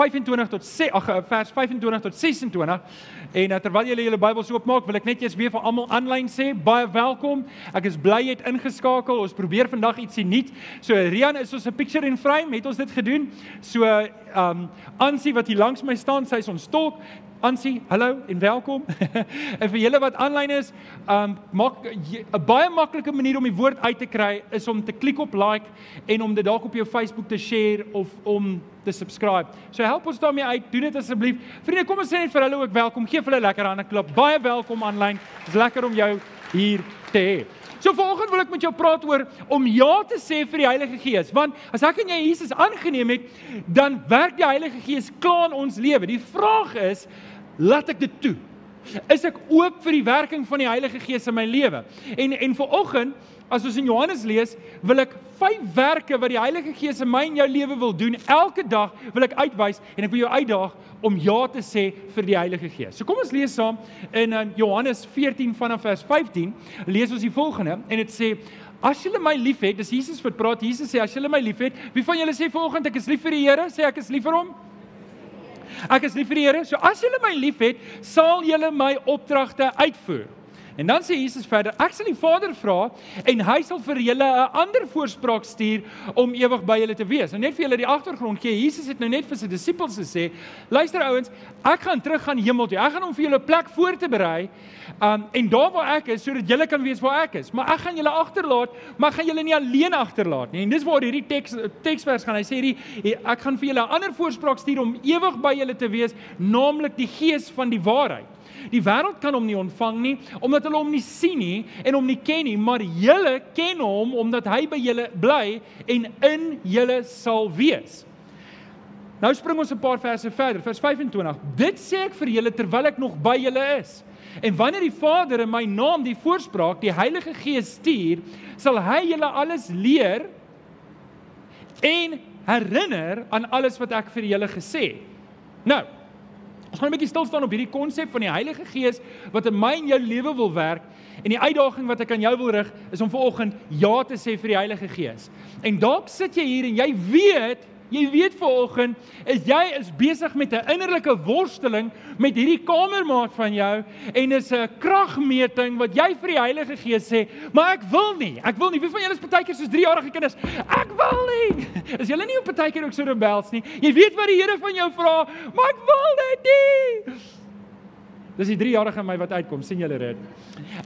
25 tot 6 ag eh, vers 25 tot 26 en uh, terwyl julle julle Bybels oopmaak, wil ek net eers weer vir almal aanlyn sê, baie welkom. Ek is bly jy het ingeskakel. Ons probeer vandag ietsie nuut. So Rian is ons 'n picture in frame, het ons dit gedoen. So ehm um, Ansie wat hier langs my staan, sy is ons tolk. Ansie, hallo en welkom. en vir julle wat aanlyn is, um maak 'n baie maklike manier om die woord uit te kry is om te klik op like en om dit dalk op jou Facebook te share of om te subscribe. So help ons daarmee uit. Doen dit asseblief. Vriende, kom ons sê net vir hulle ook welkom. Geef hulle lekker hande klap. Baie welkom aanlyn. Dit is lekker om jou hier te hê. So vanoggend wil ek met jou praat oor om ja te sê vir die Heilige Gees, want as ek en jy Jesus aangeneem het, dan werk die Heilige Gees klaar in ons lewe. Die vraag is, laat ek dit toe? Is ek oop vir die werking van die Heilige Gees in my lewe? En en vanoggend, as ons in Johannes lees, wil ek vyf werke wat die Heilige Gees in my en jou lewe wil doen, elke dag wil ek uitwys en ek wil jou uitdaag om ja te sê vir die Heilige Gees. So kom ons lees saam in uh, Johannes 14 vanaf vers 15. Lees ons die volgende en dit sê As julle my liefhet, dis Jesus wat praat. Jesus sê as julle my liefhet, wie van julle sê vanoggend ek is lief vir die Here? Sê ek is lief vir hom? Ek is lief vir die Here. So as julle my liefhet, sal julle my opdragte uitvoer. En dan sê Jesus verder: Ek sal die Vader vra en hy sal vir julle 'n ander voorspraak stuur om ewig by julle te wees. Nou net vir julle die agtergrond gee. Jesus het nou net vir sy disippels gesê: Luister ouens, ek gaan terug gaan hemel toe. Ek gaan om vir julle 'n plek voor te berei. Um en daar waar ek is sodat julle kan weet waar ek is. Maar ek gaan julle agterlaat, maar gaan julle nie alleen agterlaat nie. En dis waar hierdie teks teksvers gaan. Hy sê hierdie ek gaan vir julle 'n ander voorspraak stuur om ewig by julle te wees, naamlik die Gees van die waarheid. Die wêreld kan hom nie ontvang nie omdat hulle hom nie sien nie en hom nie ken nie, maar julle ken hom omdat hy by julle bly en in julle sal wees. Nou spring ons 'n paar verse verder, vers 25. Dit sê ek vir julle terwyl ek nog by julle is. En wanneer die Vader in my naam die voorspraak, die Heilige Gees stuur, sal hy julle alles leer en herinner aan alles wat ek vir julle gesê het. Nou, Ons gaan 'n bietjie stil staan op hierdie konsep van die Heilige Gees wat in my en jou lewe wil werk en die uitdaging wat ek aan jou wil rig is om vanoggend ja te sê vir die Heilige Gees. En dalk sit jy hier en jy weet Jy weet vanoggend is jy is besig met 'n innerlike worsteling met hierdie kamermaat van jou en is 'n kragmeting wat jy vir die Heilige Gees sê, maar ek wil nie. Ek wil nie. Wie van julle is partykeer soos 3-jarige kinders? Ek wil nie. Is julle nie op partykeer ook so rebels nie? Jy weet wat die Here van jou vra, maar ek wil net nie. Dis die 3-jarige in my wat uitkom, sien julle dit?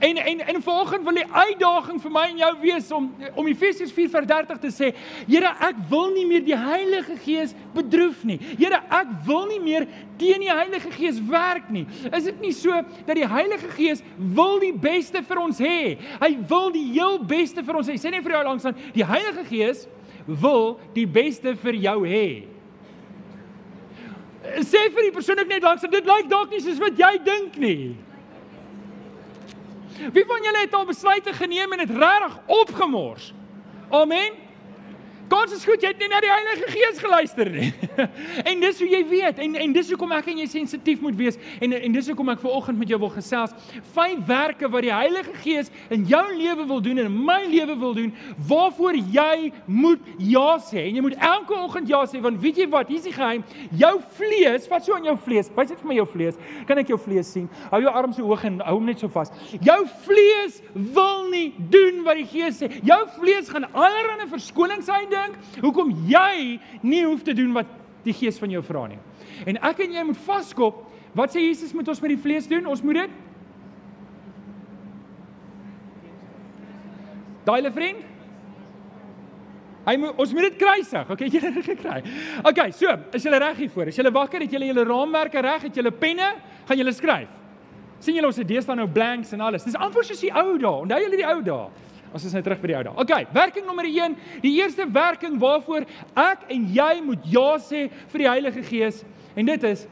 En en en volgens wil die uitdaging vir my en jou wees om om Efesiërs 4:30 te sê, Here, ek wil nie meer die Heilige Gees bedroef nie. Here, ek wil nie meer teen die Heilige Gees werk nie. Is dit nie so dat die Heilige Gees wil die beste vir ons hê? Hy wil die heel beste vir ons hê. Sê net vir jou langs aan, die Heilige Gees wil die beste vir jou hê sê vir die persoon ek net langs dit lyk dalk nie soos wat jy dink nie. Wie van julle het al besluite geneem en dit regtig opgemors? Amen. Kans is goed jy het nie na die Heilige Gees geluister nie. en dis hoe jy weet en en dis hoekom ek en jy sensitief moet wees en en dis hoekom ek ver oggend met jou wil gesels. Vyf werke wat die Heilige Gees in jou lewe wil doen en in my lewe wil doen waarvoor jy moet ja sê. En jy moet elke oggend ja sê want weet jy wat? Hier's die geheim. Jou vlees, wat so aan jou vlees? Wys dit vir my jou vlees. Kan ek jou vlees sien? Hou jou arms so hoog en hou hom net so vas. Jou vlees wil nie doen wat die Gees sê. Jou vlees gaan allerlei verskonings uit dink hoekom jy nie hoef te doen wat die Gees van jou vra nie. En ek en jy moet vaskop, wat sê Jesus moet ons met die vlees doen? Ons moet dit Daai le vriend? Hy moet ons moet dit kruisig. Okay, jy het dit gekry. Okay, so, is julle reg hiervoor? Is julle wakker? Het julle julle raamwerke reg? Het julle penne? Gaan julle skryf? sien julle ons het deesdae nou blanks en alles. Dis amper soos die ou dae. Onthou julle die ou dae? Ons is nou terug by die ou dae. OK, werking nommer 1, die eerste werking waarvoor ek en jy moet ja sê vir die Heilige Gees en dit is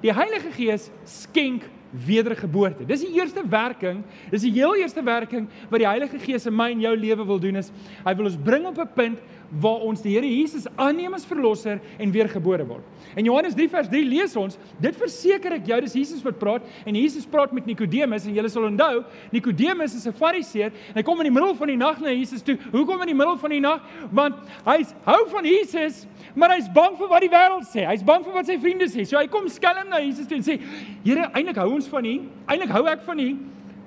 die Heilige Gees skenk wedergeboorte. Dis die eerste werking, dis die heel eerste werking wat die Heilige Gees in my en jou lewe wil doen is hy wil ons bring op 'n punt waar ons die Here Jesus aanneem as verlosser en weergebore word. In Johannes 3 vers 3 lees ons, dit verseker ek jou, dis Jesus wat praat en Jesus praat met Nikodemus en julle sal onthou, Nikodemus is 'n Fariseer en hy kom in die middel van die nag na Jesus toe. Hoekom in die middel van die nag? Want hy hou van Jesus, maar hy's bang vir wat die wêreld sê. Hy's bang vir wat sy vriende sê. So hy kom skelm na Jesus toe en sê: "Here, eintlik hou ons van U. Eintlik hou ek van U."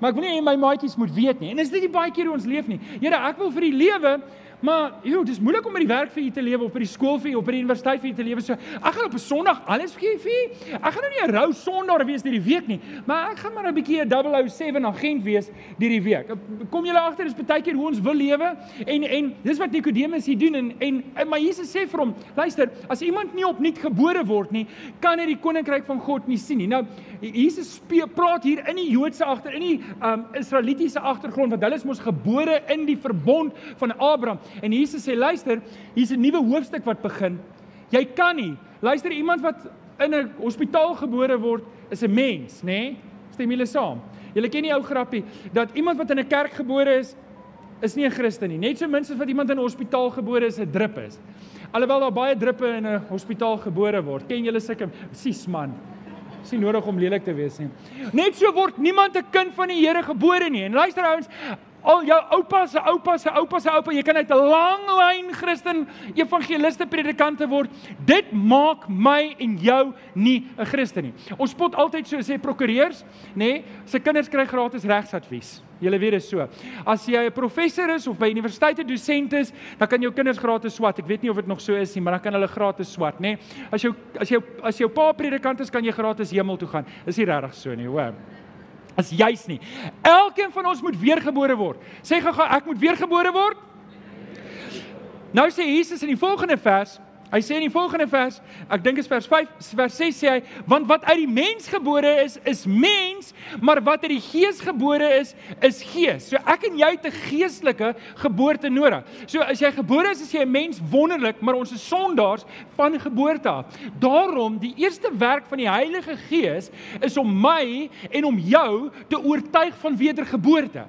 Maar ek wil nie my maatjies moet weet nie. En is dit nie baie keer hoe ons leef nie? Here, ek wil vir U lewe, Maar, joh, dis moeilik om by die werk vir u te lewe of by die skool vir u of by die universiteit vir u te lewe. So, ek gaan op 'n Sondag alles vir u. Ek gaan nou nie 'n rou Sondag wees deur die week nie, maar ek gaan maar 'n bietjie 'n 007 agent wees deur die week. Kom julle agter, dis baie keer hoe ons wil lewe en en dis wat Nikodemus hier doen en en maar Jesus sê vir hom, luister, as iemand nie opnuut gebore word nie, kan hy die koninkryk van God nie sien nie. Nou, Jesus speel, praat hier in die Joodse agter in die um Israelitiese agtergrond want hulle is mos gebore in die verbond van Abraham. En Jesus sê luister, hier's 'n nuwe hoofstuk wat begin. Jy kan nie. Luister, iemand wat in 'n hospitaal gebore word, is 'n mens, nê? Nee? Stem julle saam? Julle ken die ou grappie dat iemand wat in 'n kerk gebore is, is nie 'n Christen nie. Net so min as wat iemand in 'n hospitaal gebore is, 'n drup is. Alhoewel daar baie druppe in 'n hospitaal gebore word. Ken julle sulke sies man? Dis nie nodig om lelik te wees nie. Net so word niemand 'n kind van die Here gebore nie. En luister ouens, al jou oupa se oupa se oupa se oupa, jy kan uit 'n lang lyn Christen evangeliste predikante word. Dit maak my en jou nie 'n Christen nie. Ons spot altyd so sê prokureurs, nê, nee, se kinders kry gratis regsadvies. Julle weet dit so. As jy 'n professor is of by universiteit 'n dosent is, dan kan jou kinders gratis swat. Ek weet nie of dit nog so is nie, maar dan kan hulle gratis swat, nê. Nee. As jou as jou as jou pa predikant is, kan jy gratis hemel toe gaan. Is nie regtig so nie, hoor is juis nie. Elkeen van ons moet weergebore word. Sê gou-gou ek moet weergebore word. Nou sê Jesus in die volgende vers, Hy sê in die volgende vers, ek dink is vers 5, vers 6 sê hy, want wat uit die mens gebore is, is mens, maar wat uit die gees gebore is, is gees. So ek en jy het 'n geestelike geboorte nodig. So as jy gebore is as jy 'n mens wonderlik, maar ons is sondaars van geboorte af. Daarom die eerste werk van die Heilige Gees is om my en om jou te oortuig van wedergeboorte.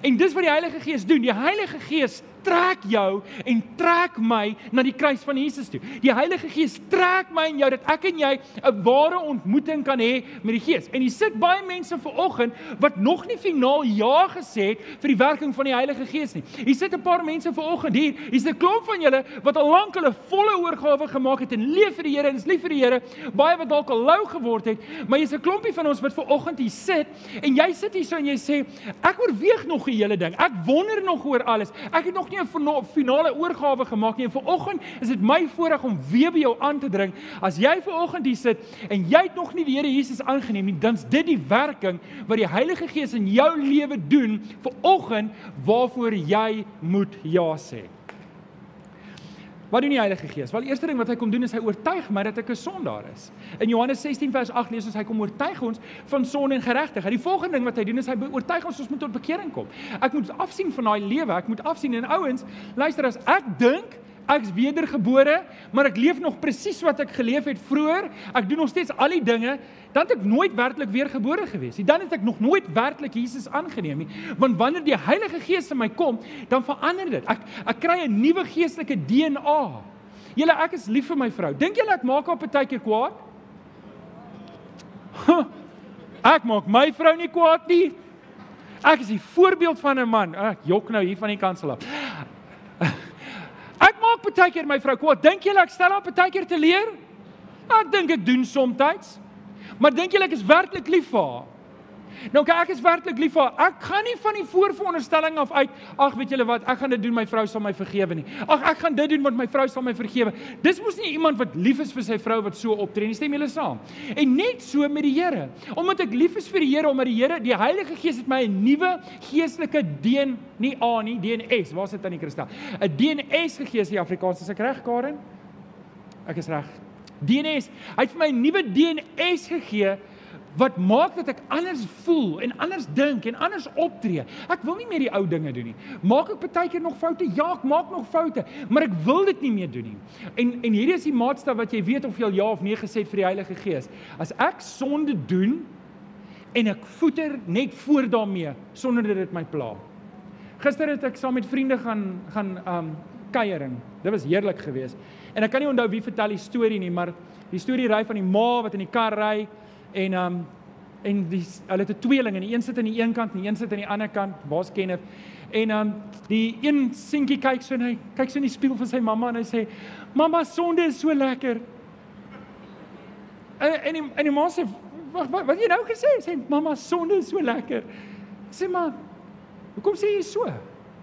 En dis wat die Heilige Gees doen. Die Heilige Gees trek jou en trek my na die kruis van Jesus toe. Die Heilige Gees trek my en jou dat ek en jy 'n ware ontmoeting kan hê met die Gees. En hier sit baie mense ver oggend wat nog nie finaal ja gesê het vir die werking van die Heilige Gees nie. Hier sit 'n paar mense ver oggend hier. Hier's 'n klomp van julle wat al lank hulle volle oorgawe gemaak het en leef vir die Here en is lief vir die Here. Baie wat dalk al lou geword het, maar jy's 'n klompie van ons wat ver oggend hier sit en jy sit hier so en jy sê ek oorweeg nog 'n hele ding. Ek wonder nog oor alles. Ek het nog nie 'n finale oorgawe gemaak nie. En vanoggend is dit my voorreg om weer by jou aan te dring. As jy vanoggend hier sit en jy het nog nie die Here Jesus aangeneem nie, dan's dit die werking wat die Heilige Gees in jou lewe doen vanoggend waarvoor jy moet ja sê. Wat doen die Heilige Gees? Wel, eerste ding wat hy kom doen is hy oortuig my dat ek 'n sondaar is. In Johannes 16 vers 8 lees ons hy kom oortuig ons van sonde en geregtigheid. Die volgende ding wat hy doen is hy oortuig ons ons moet tot bekering kom. Ek moet afsien van daai lewe, ek moet afsien en ouens, luister as ek dink ek's wedergebore, maar ek leef nog presies wat ek geleef het vroeër. Ek doen nog steeds al die dinge, dan het ek nooit werklik weergebore gewees nie. Dan het ek nog nooit werklik Jesus aangeneem nie. Want wanneer die Heilige Gees in my kom, dan verander dit. Ek ek kry 'n nuwe geestelike DNA. Julle, ek is lief vir my vrou. Dink julle ek maak haar partykeer kwaad? Ek maak my vrou nie kwaad nie. Ek is die voorbeeld van 'n man. Ek jok nou hier van die kansel af. Maak baie keer my vrou kwaad. Dink julle ek stel haar baie keer te leer? Ek dink ek doen soms. Maar dink julle ek is werklik lief vir haar? Nou kyk ek is werklik lief vir haar. Ek gaan nie van die voorveronderstelling af uit, ag weet julle wat, ek gaan dit doen my vrou sal my vergewe nie. Ag ek gaan dit doen want my vrou sal my vergewe. Dis mos nie iemand wat lief is vir sy vrou wat so optree nie. Stem julle saam? En net so met die Here. Omdat ek lief is vir die Here, omdat die Here, die Heilige Gees het my 'n nuwe geestelike DNA, nie A nie, DNS. Waar sit aan die kristal? 'n DNS gegee in Afrikaans. Is ek reg, Karen? Ek is reg. DNS. Hy het vir my 'n nuwe DNS gegee wat maak dat ek anders voel en anders dink en anders optree. Ek wil nie meer die ou dinge doen nie. Maak ek baie keer nog foute? Ja, ek maak nog foute, maar ek wil dit nie meer doen nie. En en hierdie is die maatstaf wat jy weet of jy al ja of nee gesê het vir die Heilige Gees. As ek sonde doen en ek voeter net voor daarmee sonder dat dit my pla. Gister het ek saam met vriende gaan gaan um kuiering. Dit was heerlik geweest. En ek kan nie onthou wie vertel die storie nie, maar die storie ry van die ma wat in die kar ry en um en die hulle het 'n tweeling en die een sit aan die een kant en die een sit aan die ander kant. Waar's Kenneth? En um die een seentjie kyk so en hy kyk so in die spieël van sy mamma en hy sê: "Mamma, sonde is so lekker." En en die, en die ma sê: "Wag, wat wat jy nou gesê?" Sê: "Mamma, sonde is so lekker." Sê maar, "Hoekom sê jy so?"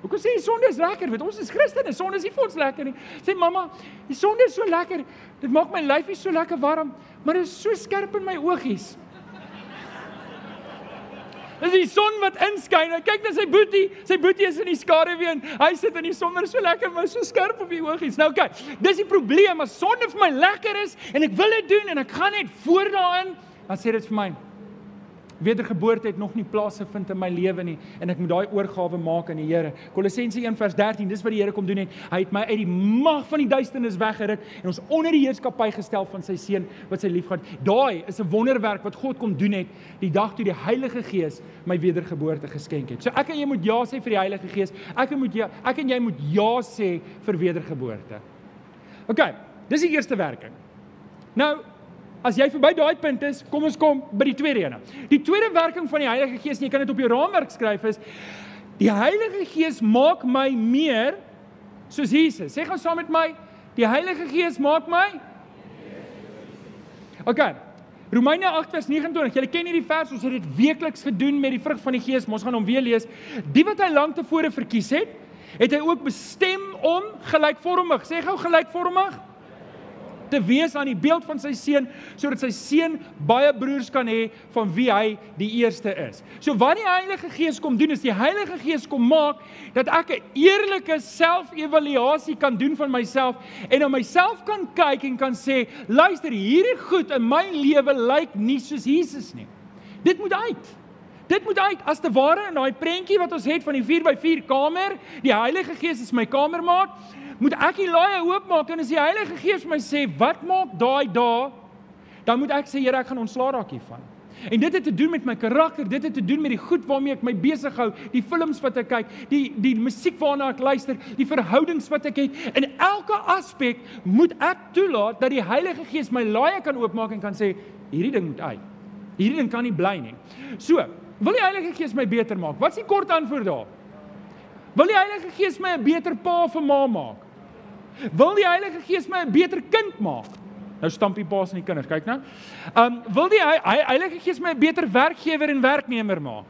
Hoekom sê jy sonde is lekker? Want ons is Christene, sonde is nie vir ons lekker nie. Sê mamma, die sonde is so lekker. Dit maak my lyfie so lekker warm, maar dit is so skerp in my oogies. Dis die son wat inskyn. Kyk na sy boetie. Sy boetie is in die skaduwee en hy sit in die son, maar so lekker, maar so skerp op die oogies. Nou kyk, dis die probleem. As sonde vir my lekker is en ek wil dit doen en ek gaan net voor daarin, dan sê dit vir my, wedergeboorte het nog nie plaas gevind in my lewe nie en ek moet daai oorgawe maak aan die Here. Kolossense 1:13, dis wat die Here kom doen het. Hy het my uit die mag van die duisternis weggeruk en ons onder die heerskappy gestel van sy seun wat sy liefgehad. Daai is 'n wonderwerk wat God kom doen het die dag toe die Heilige Gees my wedergeboorte geskenk het. So ek en jy moet ja sê vir die Heilige Gees. Ek moet ja, ek en jy moet ja sê vir wedergeboorte. OK, dis die eerste werking. Nou, As jy verby daai punt is, kom ons kom by die tweede een. Die tweede werking van die Heilige Gees, jy kan dit op jou raamwerk skryf is die Heilige Gees maak my meer soos Jesus. Sê gaan saam met my, die Heilige Gees maak my OK. Romeine 8:29. Julle ken hierdie vers, ons het dit weekliks gedoen met die vrug van die Gees. Ons gaan hom weer lees. Die wat hy lank tevore verkies het, het hy ook bestem om gelykvormig. Sê gou gelykvormig te wees aan die beeld van sy seun sodat sy seun baie broers kan hê van wie hy die eerste is. So wat die Heilige Gees kom doen is die Heilige Gees kom maak dat ek 'n eerlike selfevaluasie kan doen van myself en na myself kan kyk en kan sê luister hierdie goed in my lewe lyk nie soos Jesus nie. Dit moet uit. Dit moet uit as te ware in daai prentjie wat ons het van die 4x4 kamer, die Heilige Gees is my kamermaat moet ek die laaie oopmaak en as die Heilige Gees my sê, "Wat maak daai dae?" dan moet ek sê, "Here, ek gaan ontslaa raak hiervan." En dit het te doen met my karakter, dit het te doen met die goed waarmee ek my besig hou, die films wat ek kyk, die die musiek waarna ek luister, die verhoudings wat ek het. In elke aspek moet ek toelaat dat die Heilige Gees my laaie kan oopmaak en kan sê, "Hierdie ding moet uit. Hierdie ding kan nie bly nie." So, wil die Heilige Gees my beter maak? Wat is die kort antwoord daar? Wil die Heilige Gees my 'n beter pa of 'n ma maak? Wil die Heilige Gees my 'n beter kind maak? Nou stamp die paas en die kinders, kyk nou. Um wil die Heilige Gees my 'n beter werkgewer en werknemer maak?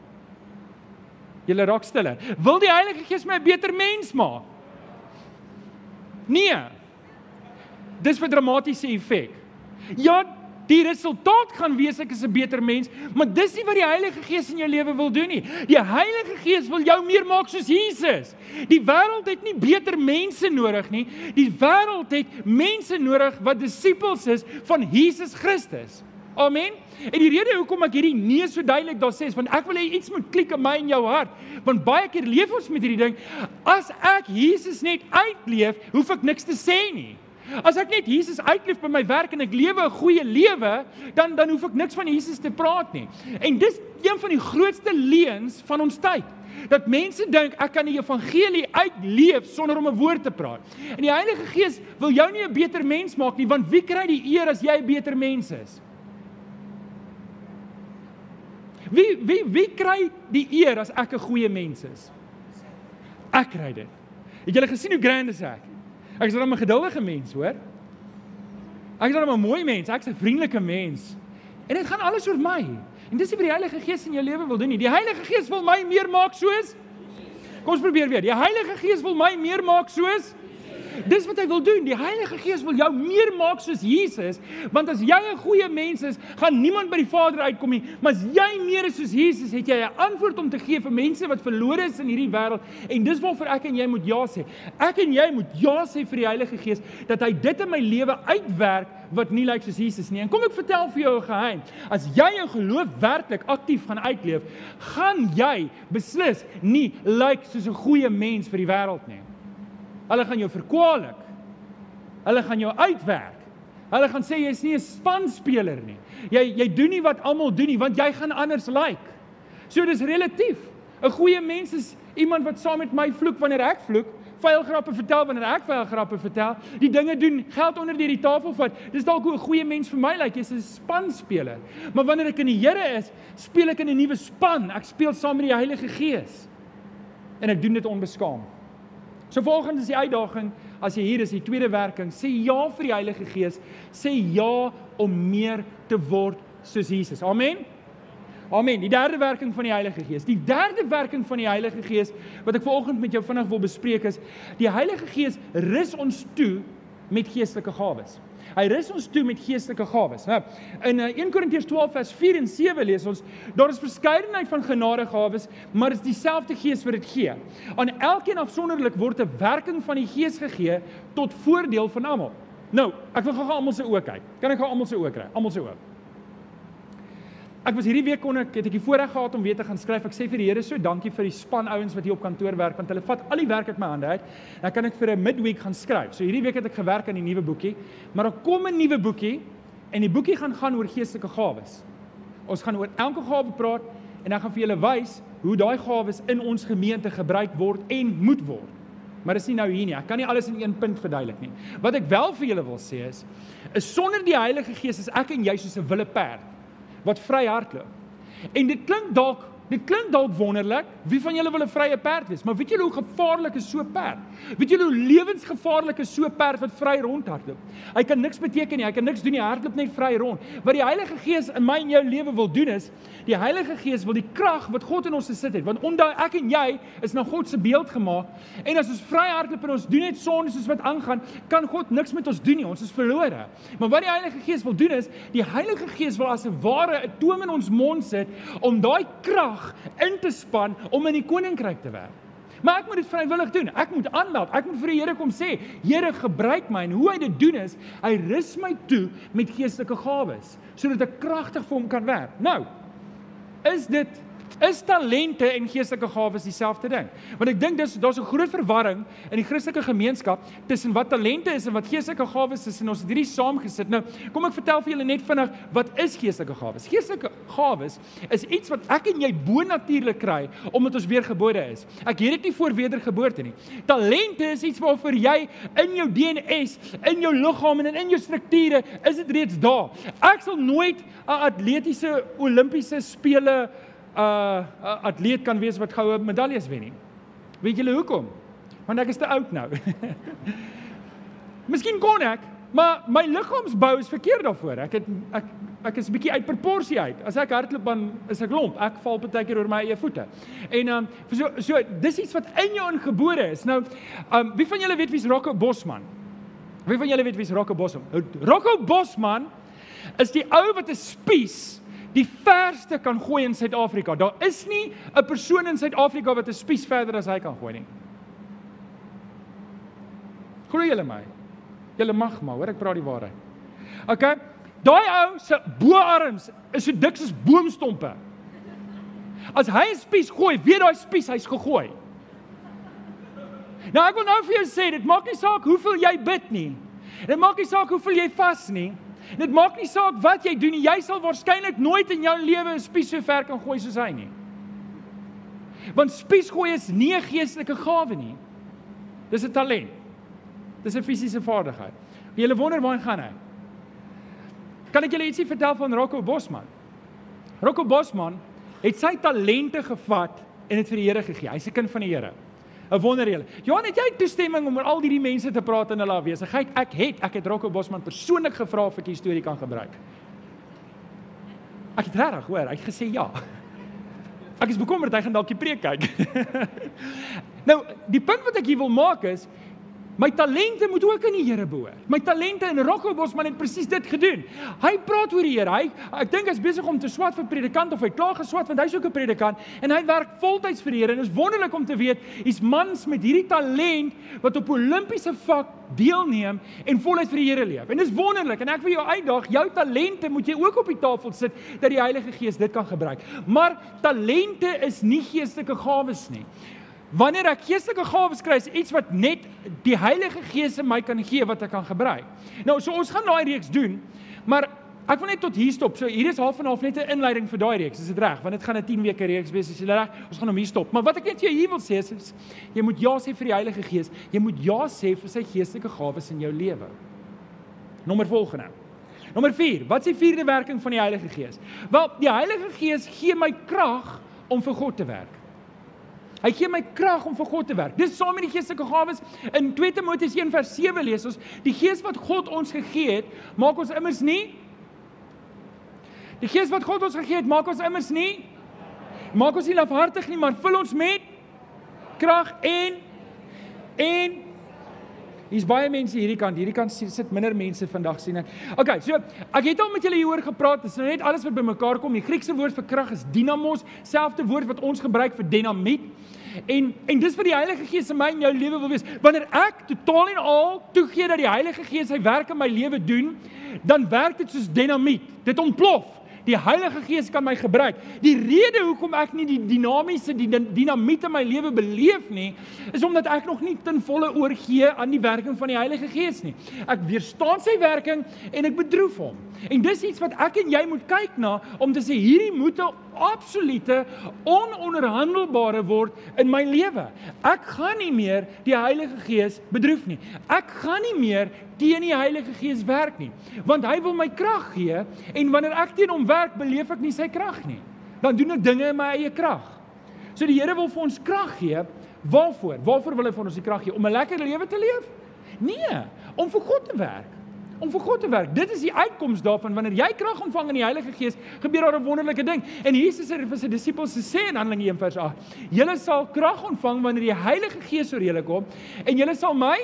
Julle raak stiller. Wil die Heilige Gees my 'n beter mens maak? Nee. Dis vir dramatiese effek. Ja, Die resultaat gaan wees ek is 'n beter mens, maar dis nie wat die Heilige Gees in jou lewe wil doen nie. Die Heilige Gees wil jou meer maak soos Jesus. Die wêreld het nie beter mense nodig nie. Die wêreld het mense nodig wat disippels is van Jesus Christus. Amen. En die rede hoekom ek hierdie nee so duidelik daar sê is want ek wil hê iets moet klik in my en jou hart. Want baie keer leef ons met hierdie ding, as ek Jesus net uitleef, hoef ek niks te sê nie. As ek net Jesus uitleef by my werk en ek lewe 'n goeie lewe, dan dan hoef ek niks van Jesus te praat nie. En dis een van die grootste leuns van ons tyd. Dat mense dink ek kan die evangelie uitleef sonder om 'n woord te praat. En die Heilige Gees wil jou nie 'n beter mens maak nie, want wie kry die eer as jy 'n beter mens is? Wie wie wie kry die eer as ek 'n goeie mens is? Ek kry dit. Het julle gesien hoe grand is ek? Ek is dan 'n geduldige mens, hoor. Ek is dan 'n mooi mens, ek's 'n vriendelike mens. En dit gaan alles oor my. En dis wat die Heilige Gees in jou lewe wil doen nie. Die Heilige Gees wil my meer maak soos Kom ons probeer weer. Die Heilige Gees wil my meer maak soos Dis wat hy wil doen. Die Heilige Gees wil jou meer maak soos Jesus, want as jy 'n goeie mens is, gaan niemand by die Vader uitkom nie. Maar as jy meer is soos Jesus, het jy 'n antwoord om te gee vir mense wat verlore is in hierdie wêreld. En dis waarvoor ek en jy moet ja sê. Ek en jy moet ja sê vir die Heilige Gees dat hy dit in my lewe uitwerk wat nie lyk soos Jesus nie. En kom ek vertel vir jou 'n geheim. As jy jou geloof werklik aktief gaan uitleef, gaan jy beslis nie lyk soos 'n goeie mens vir die wêreld nie. Hulle gaan jou verkwalik. Hulle gaan jou uitwerk. Hulle gaan sê jy's nie 'n spanspeler nie. Jy jy doen nie wat almal doen nie want jy gaan anders lyk. Like. So dis relatief. 'n Goeie mens is iemand wat saam met my vloek wanneer ek vloek, vuilgrappe vertel, wanneer ek vuilgrappe vertel, die dinge doen, geld onder deur die tafel vat. Dis dalk hoe 'n goeie mens vir my lyk, jy's 'n spanspeler. Maar wanneer ek in die Here is, speel ek in 'n nuwe span. Ek speel saam met die Heilige Gees. En ek doen dit onbeskaam. So volgens is die uitdaging, as jy hier is, die tweede werking, sê ja vir die Heilige Gees, sê ja om meer te word soos Jesus. Amen. Amen. Die derde werking van die Heilige Gees. Die derde werking van die Heilige Gees wat ek vanoggend met jou vinnig wil bespreek is, die Heilige Gees rus ons toe met geestelike gawes. Hy rus ons toe met geestelike gawes. Nou, in 1 eh, Korintiërs 12 vers 4 en 7 lees ons, daar is verskeidenheid van genadegawes, maar dit is dieselfde Gees wat dit gee. Aan elkeen afsonderlik word 'n werking van die Gees gegee tot voordeel van almal. Nou, ek wil gou-gou almal se oë kyk. Kan ek gou almal se oë kry? Almal se oë. Ek was hierdie week kon ek het ek die voorreg gehad om weer te gaan skryf. Ek sê vir die Here so dankie vir die span ouens wat hier op kantoor werk want hulle vat al die werk uit my hande uit. Dan kan ek vir 'n midweek gaan skryf. So hierdie week het ek gewerk aan die nuwe boekie, maar dan kom 'n nuwe boekie en die boekie gaan gaan oor geestelike gawes. Ons gaan oor elke gawe praat en dan gaan vir julle wys hoe daai gawes in ons gemeente gebruik word en moet word. Maar dis nie nou hier nie. Ek kan nie alles in een punt verduidelik nie. Wat ek wel vir julle wil sê is, is sonder die Heilige Gees is ek en jy soos 'n wille perd wat vry hardloop. En dit klink dalk Dit klink dalk wonderlik. Wie van julle wil 'n vrye perd wees? Maar weet julle hoe gevaarlik is so 'n perd? Weet julle hoe lewensgevaarlik is so 'n perd wat vry rondhardloop? Hy kan niks beteken nie. Hy kan niks doen nie. Hy hardloop net vry rond. Wat die Heilige Gees in my en jou lewe wil doen is, die Heilige Gees wil die krag wat God in ons gesit het, want onthou ek en jy is na God se beeld gemaak. En as ons vry hardloop en ons doen net sonde soos wat aangaan, kan God niks met ons doen nie. Ons is verlore. Maar wat die Heilige Gees wil doen is, die Heilige Gees wil as 'n ware 'n toom in ons mond sit om daai krag krag in te span om in die koninkryk te werk. Maar ek moet dit vrywillig doen. Ek moet aanmeld. Ek moet vir die Here kom sê, Here, gebruik my. En hoe hy dit doen is, hy rus my toe met geestelike gawes sodat ek kragtig vir hom kan werk. Nou, is dit Is talente en geestelike gawes dieselfde ding? Want ek dink dis daar's 'n groot verwarring in die Christelike gemeenskap tussen wat talente is en wat geestelike gawes is en ons het hierdie saamgesit. Nou, kom ek vertel vir julle net vinnig wat is geestelike gawes? Geestelike gawes is iets wat ek en jy bonatuurlik kry omdat ons weergebore is. Ek het dit nie voor wedergeboorte nie. Talente is iets waarvoor jy in jou DNS, in jou liggaam en in jou strukture is dit reeds daar. Ek sal nooit 'n atletiese Olimpiese spele 'n uh, atleet kan wees wat goue medaljes wen nie. Weet julle hoekom? Want ek is te oud nou. Miskien kon ek, maar my liggaamsbou is verkeerd daarvoor. Ek het ek ek is 'n bietjie uit proporsie uit. As ek hardloop dan is ek lomp. Ek val baie keer oor my eie voete. En um, so so dis iets wat in jou ingebore is. Nou, um, wie van julle weet wie's Rocco Bosman? Wie van julle weet wie's Rocco Bosman? Rocco Bosman is die ou wat 'n spies die verste kan gooi in Suid-Afrika. Daar is nie 'n persoon in Suid-Afrika wat 'n spies verder as hy kan gooi nie. Glo julle my? Julle mag maar, hoor ek praat die waarheid. OK. Daai ou se boarms is so dik soos boomstompe. As hy 'n spies gooi, weet daai spies hy's gegooi. Nou ek wil nou vir jou sê, dit maak nie saak hoeveel jy bid nie. Dit maak nie saak hoeveel jy vas nie. Dit maak nie saak wat jy doen nie. Jy sal waarskynlik nooit in jou lewe 'n spies so ver kan gooi soos hy nie. Want spiesgooi is nie 'n geestelike gawe nie. Dis 'n talent. Dis 'n fisiese vaardigheid. Jy lê wonder waar hy gaan hy. Kan ek julle ietsie vertel van Rocco Bosman? Rocco Bosman het sy talente gevat en dit vir die Here gegee. Hy's 'n kind van die Here. 'n wonder julle. Johan, het jy toestemming om met al hierdie mense te praat in hulle afwesigheid? Ek het, ek het Rocco Bosman persoonlik gevra of ek die storie kan gebruik. Ek het regtig hoor, hy het gesê ja. Ek is bekommerd hy gaan dalk die preek kyk. nou, die punt wat ek hier wil maak is My talente moet ook aan die Here behoort. My talente in Rocco Bosman het presies dit gedoen. Hy praat oor die Here. Hy ek dink hy's besig om te swat vir predikant of hy klaar geswat want hy's ook 'n predikant en hy werk voltyds vir die Here en is wonderlik om te weet hier's mans met hierdie talent wat op Olimpiese vak deelneem en voluit vir die Here leef. En dis wonderlik en ek wil jou uitdaag, jou talente moet jy ook op die tafel sit dat die Heilige Gees dit kan gebruik. Maar talente is nie geestelike gawes nie. Wanneer ek geestelike gawes kry, is iets wat net die Heilige Gees in my kan gee wat ek kan gebruik. Nou, so ons gaan daai reeks doen, maar Ek wil net tot hier stop. So hier is half en half net 'n inleiding vir daai reeks. Is dit reg? Want dit gaan 'n 10 weke reeks wees. Is jy reg? Ons gaan hom hier stop. Maar wat ek net vir jou hier wil sê is, is jy moet ja sê vir die Heilige Gees. Jy moet ja sê vir sy geestelike gawes in jou lewe. Nommer volgende. Nommer 4. Wat is die vierde werking van die Heilige Gees? Wel, die Heilige Gees gee my krag om vir God te werk. Hy gee my krag om vir God te werk. Dis saam met die geestelike gawes. In 2 Timoteus 1:7 lees ons: "Die Gees wat God ons gegee het, maak ons immers nie Die Gees wat God ons gegee het, maak ons immers nie maak ons nie lafhartig nie, maar vul ons met krag en en hier's baie mense hierdie kant, hierdie kant sit minder mense vandag sien ek. Okay, so ek het al met julle hieroor gepraat. Dit is nou net alles wat bymekaar kom. Die Griekse woord vir krag is dynamos, selfde woord wat ons gebruik vir dinamiet. En en dis wat die Heilige Gees in my en jou lewe wil wees. Wanneer ek totaal en al toegee dat die Heilige Gees sy werk in my lewe doen, dan werk dit soos dinamiet. Dit ontplof. Die Heilige Gees kan my gebruik. Die rede hoekom ek nie die dinamiese die dinamiet in my lewe beleef nie, is omdat ek nog nie ten volle oorgee aan die werking van die Heilige Gees nie. Ek weerstaan sy werking en ek bedroef hom. En dis iets wat ek en jy moet kyk na om te sê hierdie moet 'n absolute ononderhandelbare word in my lewe. Ek gaan nie meer die Heilige Gees bedroef nie. Ek gaan nie meer teen die Heilige Gees werk nie, want hy wil my krag gee en wanneer ek teen hom werk, beleef ek nie sy krag nie. Dan doen ek dinge in my eie krag. So die Here wil vir ons krag gee. Waarvoor? Waarvoor wil hy vir ons die krag gee? Om 'n lekker lewe te leef? Nee, om vir God te werk om vir God te werk. Dit is die uitkoms daarvan wanneer jy krag ontvang in die Heilige Gees, gebeur daar 'n wonderlike ding. En Jesus het vir sy disippels gesê in Handelinge 1:8, julle sal krag ontvang wanneer die Heilige Gees oor julle kom en julle sal my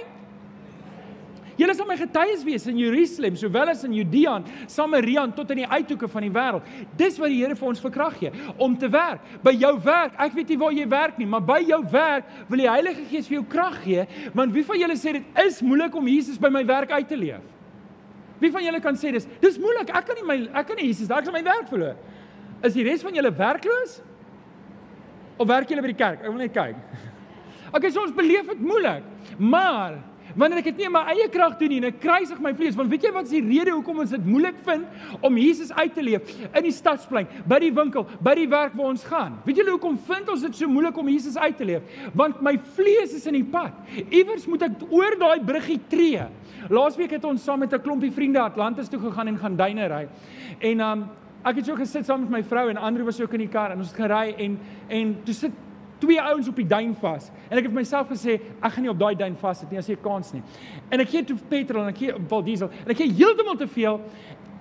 Julle sal my getuies wees in Jerusalem, sowel as in Judea, Samaria en tot in die uithoeke van die wêreld. Dis wat die Here vir ons verkrag gee om te werk. By jou werk, ek weet nie waar jy werk nie, maar by jou werk wil die Heilige Gees vir jou krag gee, want wie van julle sê dit is moeilik om Jesus by my werk uit te leef? Wie van julle kan sê dis dis moeilik. Ek kan nie my ek kan nie Jesus, ek gaan my werk verloor. Is die res van julle werkloos? Of werk julle by die kerk? Ek wil net kyk. Okay, so ons beleef dit moeilik. Maar wanneer ek dit nie in my eie krag doen nie en ek kruisig my vlees, want weet jy wat is die rede hoekom ons dit moeilik vind om Jesus uit te leef in die stadsplein, by die winkel, by die werk waar ons gaan? Weet julle hoekom vind ons dit so moeilik om Jesus uit te leef? Want my vlees is in die pad. Iewers moet ek oor daai bruggie tree. Laasweek het ons saam met 'n klompie vriende Atlantis toe gegaan en gaan duine ry. En um ek het so gesit saam met my vrou en Andrew was ook in die kar en ons het gery en en toe sit twee ouens op die duin vas. En ek het myself gesê, ek gaan nie op daai duin vas sit nie as jy kans nie. En ek gee toe petrol en ek gee val diesel en ek gee heeltemal te veel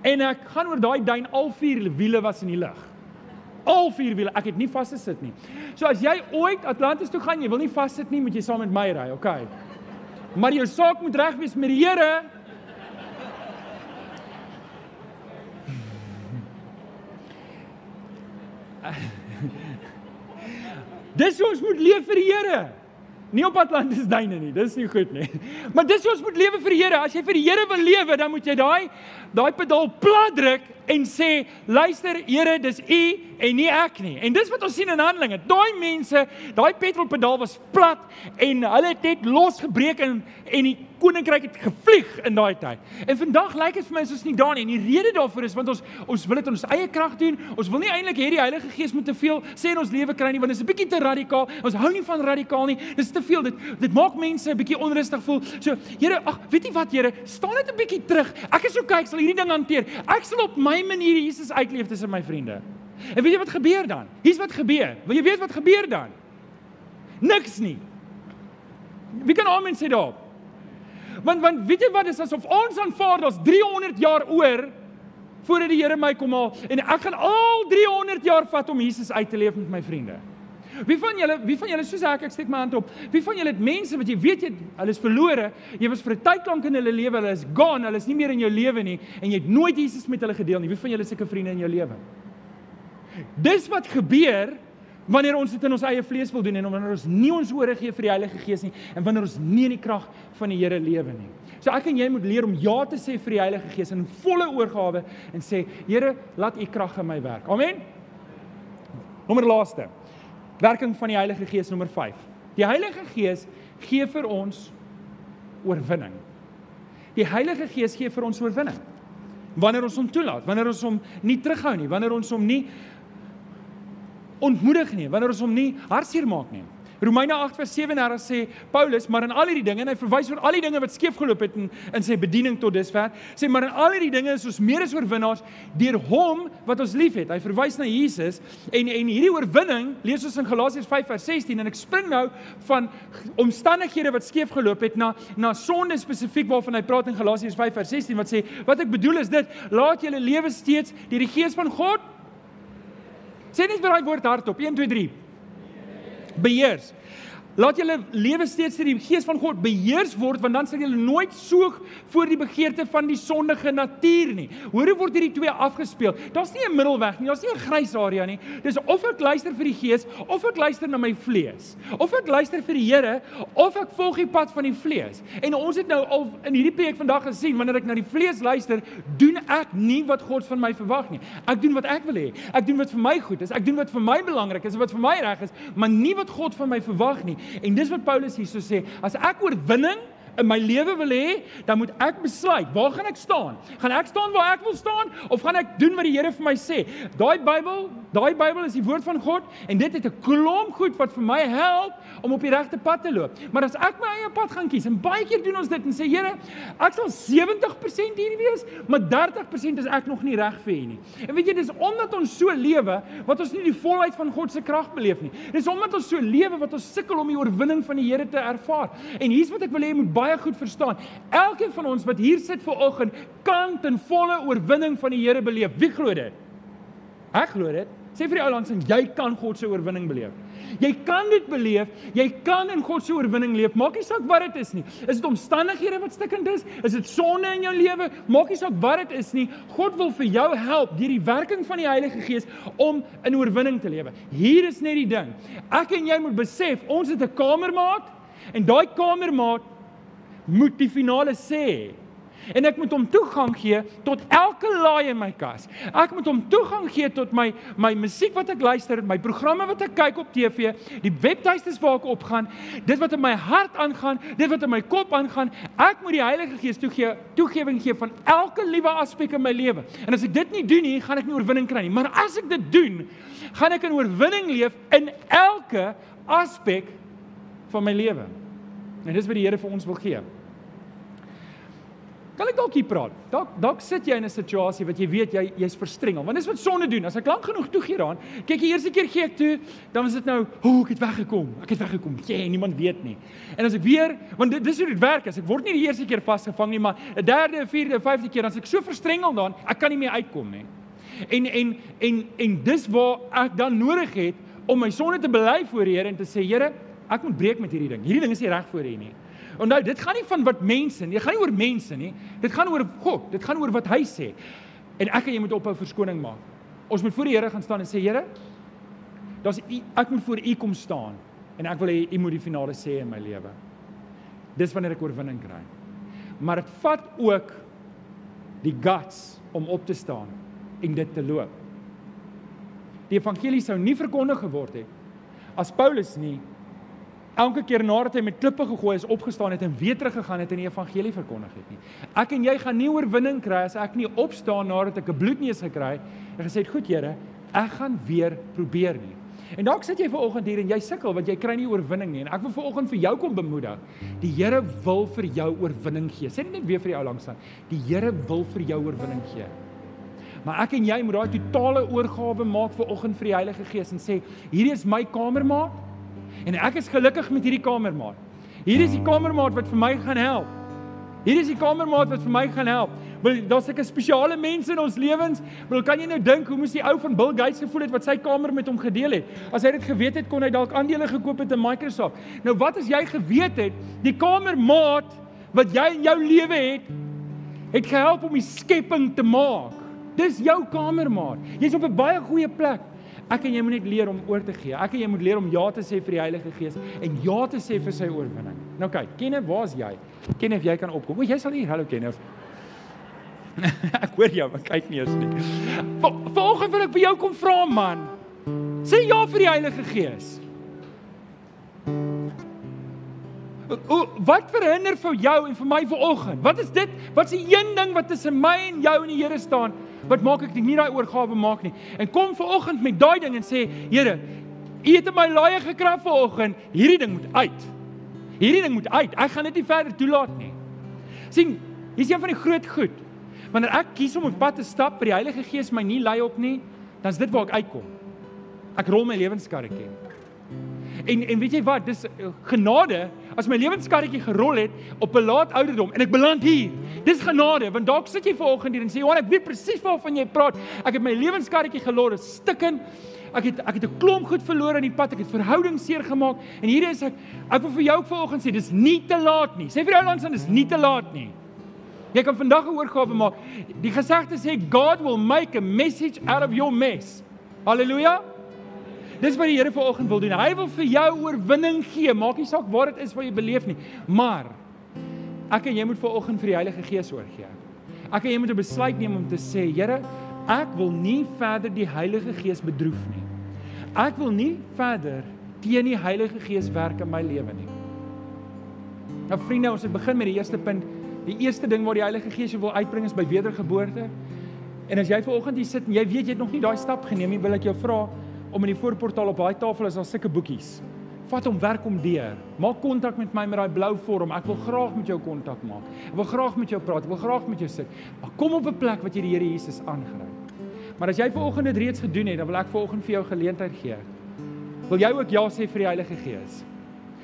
en ek gaan oor daai duin al vier wiele was in die lug. Al vier wiele, ek het nie vas gesit nie. So as jy ooit Atlantis toe gaan, jy wil nie vas sit nie, moet jy saam met my ry, okay? Maar jou saak moet reg wees met die Here. Dis hoe ons moet leef vir die Here. Nie op Atlantis duine nie, dis nie goed nie. Maar dis hoe ons moet lewe vir die Here. As jy vir die Here wil lewe, dan moet jy daai daai pedaal plat druk en sê, "Luister, Here, dis U en nie ek nie." En dis wat ons sien in Handelinge. Daai mense, daai petrolpedaal was plat en hulle het net losgebreek en en die koninkryk het gevlieg in daai tyd. En vandag lyk dit vir my soos nie daar nie. En die rede daarvoor is want ons ons wil dit in ons eie krag doen. Ons wil nie eintlik hê die Heilige Gees moet te veel sê in ons lewe kry nie want dit is 'n bietjie te radikaal. Ons hou nie van radikaal nie. Dis te veel. Dit dit maak mense 'n bietjie onrustig voel. So, Here, ag, weet jy wat, Here, staan net 'n bietjie terug. Ek is okay, ek sal hierdie ding hanteer. Ek sal op my manier Jesus uitleef tussen my vriende. En weet jy wat gebeur dan? Hier's wat gebeur. Wil jy weet wat gebeur dan? Niks nie. Wie kan amen sê daarop? Want want weet jy wat is asof ons aanvaar daar's 300 jaar oor voordat die Here my kom haal en ek gaan al 300 jaar vat om Jesus uit te leef met my vriende. Wie van julle, wie van julle soos ek, ek steek my hand op. Wie van julle het mense wat jy weet jy hulle is verlore. Jy was vir 'n tyd lank in hulle lewe, hulle is gone, hulle is nie meer in jou lewe nie en jy het nooit Jesus met hulle gedeel nie. Wie van julle sulke vriende in jou lewe? Dis wat gebeur wanneer ons dit in ons eie vlees wil doen en wanneer ons nie ons ore gee vir die Heilige Gees nie en wanneer ons nie in die krag van die Here lewe nie. So ek en jy moet leer om ja te sê vir die Heilige Gees in volle oorgawe en sê Here, laat U krag in my werk. Amen. Nommer laaste. Werking van die Heilige Gees nommer 5. Die Heilige Gees gee vir ons oorwinning. Die Heilige Gees gee vir ons oorwinning. wanneer ons hom toelaat, wanneer ons hom nie terughou nie, wanneer ons hom nie ontmoedig nie, wanneer ons hom nie hartseer maak nie. Romeine 8:37 sê Paulus, maar in al hierdie dinge en hy verwys oor al die dinge wat skeef geloop het in in sy bediening tot dusver, sê maar in al hierdie dinge is ons meer as oorwinnaars deur hom wat ons liefhet. Hy verwys na Jesus en en hierdie oorwinning lees ons in Galasiërs 5:16 en ek spring nou van omstandighede wat skeef geloop het na na sonde spesifiek waarvan hy praat in Galasiërs 5:16 wat sê wat ek bedoel is dit laat julle lewe steeds deur die gees van God Sê net vir daai woord hardop. 1 2 3 beheers. Laat julle lewe steeds deur die gees van God beheers word want dan sal julle nooit soog voor die begeerte van die sondige natuur nie. Hoor hoe word hierdie twee afgespeel? Daar's nie 'n middelweg nie, daar's nie 'n grys area nie. Dis of ek luister vir die gees of ek luister na my vlees. Of ek luister vir die Here of ek volg die pad van die vlees. En ons het nou al in hierdie preek vandag gesien wanneer ek na die vlees luister, doen ek nie wat God van my verwag nie. Ek doen wat ek wil hê. Ek doen wat vir my goed is. Ek doen wat vir my belangrik is, wat vir my reg is, maar nie wat God van my verwag nie. En dis wat Paulus hierso sê, as ek oorwinning in my lewe wil hê, dan moet ek besluit, waar gaan ek staan? Gaan ek staan waar ek wil staan of gaan ek doen wat die Here vir my sê? Daai Bybel, daai Bybel is die woord van God en dit het 'n klomp goed wat vir my help om op die regte pad te loop. Maar as ek my eie pad gaan kies en baie keer doen ons dit en sê Here, ek sal 70% hier wees, maar 30% is ek nog nie reg vir U nie. En weet jy, dis omdat ons so lewe wat ons nie die volheid van God se krag beleef nie. Dis omdat ons so lewe wat ons sukkel om die oorwinning van die Here te ervaar. En hier's wat ek wil hê jy moet baie goed verstaan. Elkeen van ons wat hier sit ver oggend kan ten volle oorwinning van die Here beleef. Wie glo dit? Ek glo dit. Sê vir die ou langs en jy kan God se oorwinning beleef. Jy kan dit beleef. Jy kan in God se oorwinning leef. Maak nie saak wat dit is nie. Is dit omstandighede wat stikkend is? Is dit sonde in jou lewe? Maak nie saak wat dit is nie. God wil vir jou help deur die werking van die Heilige Gees om in oorwinning te lewe. Hier is net die ding. Ek en jy moet besef, ons het 'n kamermaat en daai kamermaat moet die finale sê en ek moet hom toegang gee tot elke laai in my kas. Ek moet hom toegang gee tot my my musiek wat ek luister, my programme wat ek kyk op TV, die webtuistes waar ek opgaan, dit wat in my hart aangaan, dit wat in my kop aangaan. Ek moet die Heilige Gees toegee, toegewing gee van elke liewe aspek in my lewe. En as ek dit nie doen nie, gaan ek nie oorwinning kry nie. Maar as ek dit doen, gaan ek in oorwinning leef in elke aspek van my lewe. En dis wat die Here vir ons wil gee. Kan ek dalk hier praat? Dalk dalk sit jy in 'n situasie wat jy weet jy jy's verstrengel. Want dis wat sonde doen. As ek lank genoeg toegee daaraan, kyk die eerste keer gee ek toe, dan is dit nou, "O, oh, ek het weggekom. Ek het weggekom." Jy, yeah, niemand weet nie. En as ek weer, want dit dis hoe dit werk. As ek word nie die eerste keer vasgevang nie, maar 'n derde, vierde, vyfde keer dan as ek so verstrengel daaraan, ek kan nie meer uitkom nie. En en en en dis waar ek dan nodig het om my sonde te bely voor die Here en te sê, Here, ek moet breek met hierdie ding. Hierdie ding is nie reg voor U nie. Onthou, dit gaan nie van wat mense nie, dit gaan nie oor mense nie. Dit gaan oor God. Dit gaan oor wat hy sê. En ek en jy moet ophou verskoning maak. Ons moet voor die Here gaan staan en sê, Here, daar's ek moet voor U kom staan en ek wil hê U moet die finale sê in my lewe. Dis wanneer ek oorwinning kry. Maar dit vat ook die guts om op te staan en dit te loop. Die evangelie sou nie verkondig geword het as Paulus nie elke keer nadat hy met klippe gegooi is opgestaan het en weer teruggegaan het en die evangelie verkondig het nie. Ek en jy gaan nie oorwinning kry as ek nie opstaan nadat ek 'n bloedneus gekry het en gesê het, "Goed Here, ek gaan weer probeer nie." En dalk sit jy ver oggend hier en jy sukkel want jy kry nie oorwinning nie en ek wil ver oggend vir jou kom bemoedig. Die Here wil vir jou oorwinning gee. Sê net weer vir jou langs aan. Die Here wil vir jou oorwinning gee. Maar ek en jy moet daai totale oorgawe maak vir oggend vir die Heilige Gees en sê, hierdie is my kamermaat en ek is gelukkig met hierdie kamermaat. Hier is die kamermaat wat vir my gaan help. Hier is die kamermaat wat vir my gaan help. Wil daar's sulke spesiale mense in ons lewens. Wil kan jy nou dink hoe moes die ou van Bill Gates gevoel het wat sy kamer met hom gedeel het? As hy dit geweet het, kon hy dalk aandele gekoop het in Microsoft. Nou wat as jy geweet het die kamermaat wat jy in jou lewe het, het gehelp om die skepping te maak. Dis jou kamermaat. Jy's op 'n baie goeie plek. Ek en jy moet net leer om oor te gee. Ek en jy moet leer om ja te sê vir die Heilige Gees en ja te sê vir sy oorwinning. Nou kyk, Kenneth, waar's jy? Kenneth, jy kan opkom. O, jy sal hier. Hallo Kenneth. ek hoor jou, maar kyk nie eens nie. Volgens wil ek vir jou kom vra man. Sê ja vir die Heilige Gees. O, wat verhinder vir jou en vir my vanoggend? Wat is dit? Wat is die een ding wat tussen my en jou en die Here staan? Wat maak ek nie daai oorgawe maak nie? En kom vanoggend met daai ding en sê, Here, U het my laaie gekrap vanoggend. Hierdie ding moet uit. Hierdie ding moet uit. Ek gaan dit nie verder toelaat nie. sien, hier's een van die groot goed. Wanneer ek kies om op pad te stap vir die Heilige Gees my nie lei op nie, dan is dit waar ek uitkom. Ek rol my lewenskarretjie. En en weet jy wat, dis eh, genade as my lewenskarretjie gerol het op 'n laat ouderdom en ek beland hier. Dis genade want dalk sit jy vanoggend hier en sê, "Johan, ek weet presies waarvan jy praat. Ek het my lewenskarretjie gelos, stikken. Ek het ek het 'n klomp goed verloor aan die pad. Ek het verhoudings seer gemaak en hier is ek. Ek wil vir jou ook vanoggend sê, dis nie te laat nie. Sê vir jou langs aan, dis nie te laat nie. Jy kan vandag 'n oorgawe maak. Die gesegde sê God will make a message out of your mess. Halleluja. Dis wat die Here vanoggend wil doen. Hy wil vir jou oorwinning gee. Maak nie saak waar dit is wat jy beleef nie, maar ek en jy moet vanoggend vir die Heilige Gees oorgee. Ek en jy moet 'n besluit neem om te sê, Here, ek wil nie verder die Heilige Gees bedroef nie. Ek wil nie verder teen die Heilige Gees werk in my lewe nie. Nou vriende, ons het begin met die eerste punt. Die eerste ding waar die Heilige Gees jou wil uitbring is by wedergeboorte. En as jy vanoggend hier sit en jy weet jy het nog nie daai stap geneem nie, wil ek jou vra, om in die voorportaal op daai tafel is daar sulke boekies. Vat hom werk om deur. Maak kontak met my met daai blou vorm. Ek wil graag met jou kontak maak. Ek wil graag met jou praat. Ek wil graag met jou sit. Maar kom op 'n plek wat jy die Here Jesus aangryp. Maar as jy vanoggend dit reeds gedoen het, dan wil ek vanoggend vir jou geleentheid gee. Wil jy ook ja sê vir die Heilige Gees?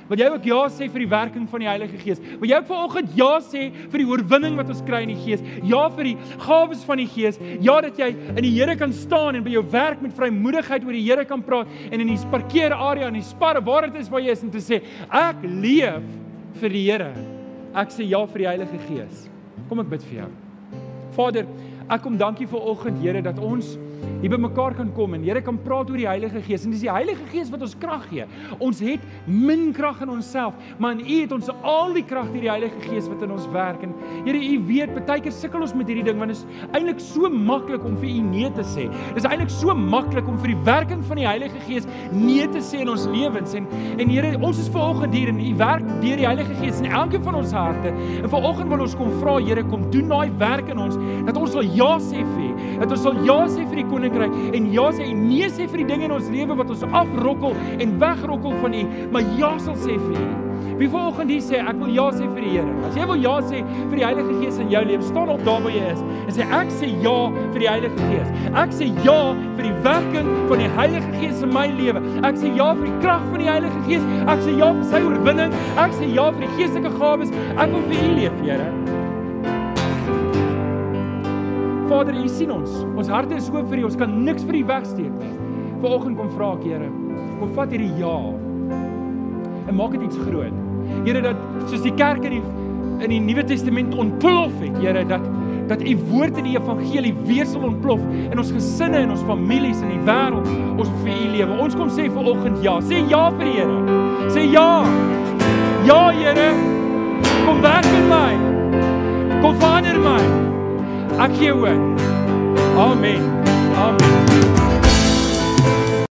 Wil jy ook ja sê vir die werking van die Heilige Gees? Wil jy ook vanoggend ja sê vir die oorwinning wat ons kry in die Gees? Ja vir die gawes van die Gees? Ja dat jy in die Here kan staan en by jou werk met vrymoedigheid oor die Here kan praat en in die parkeerarea en die sparre waar dit is waar jy is om te sê ek leef vir die Here. Ek sê ja vir die Heilige Gees. Kom ek bid vir jou. Vader, ek kom dankie vir oggend Here dat ons hier by mekaar kan kom en Here kan praat oor die Heilige Gees en dis die Heilige Gees wat ons krag gee. Ons het min krag in onsself, maar in U het ons al die krag deur die Heilige Gees wat in ons werk. En Here, U weet, baie keer sukkel ons met hierdie ding want dit is eintlik so maklik om vir U nee te sê. Dit is eintlik so maklik om vir die werking van die Heilige Gees nee te sê in ons lewens. En en Here, ons is vanoggend hier en U werk deur die Heilige Gees in elkeen van ons harte. En vanoggend wil ons kom vra, Here, kom doen daai werk in ons dat ons sal ja sê vir U. Dat ons sal ja sê vir die koninkryk en ja sê en nee sê vir die dinge in ons lewe wat ons afrokkel en wegrokkel van U, maar ja sal sê vir U. Wie vanoggend hier sê ek wil ja sê vir die Here. As jy wil ja sê vir die Heilige Gees in jou lewe, staan op daar waar jy is en sê ek sê ja vir die Heilige Gees. Ek sê ja vir die werking van die Heilige Gees in my lewe. Ek sê ja vir die krag van die Heilige Gees. Ek sê ja vir sy oorwinning. Ek sê ja vir die geestelike gawes. Ek wil vir U leef, Here. Vader, U sien ons. Ons harte is oop vir U. Ons kan niks vir U wegsteek nie. Vanoggend kom vra ek, Here, kom vat hierdie ja en maak dit iets groot. Here, dat soos die kerk in die in die Nuwe Testament ontplof het, Here, dat dat U woord in die evangelie weer sal ontplof in ons gesinne en ons families in die wêreld, ons vir U lewe. Ons kom sê vanoggend ja. Sê ja vir die Here. Sê ja. Ja, Here. Kom werk in my. Kom verander my. aqui eu é. Amém. Amém.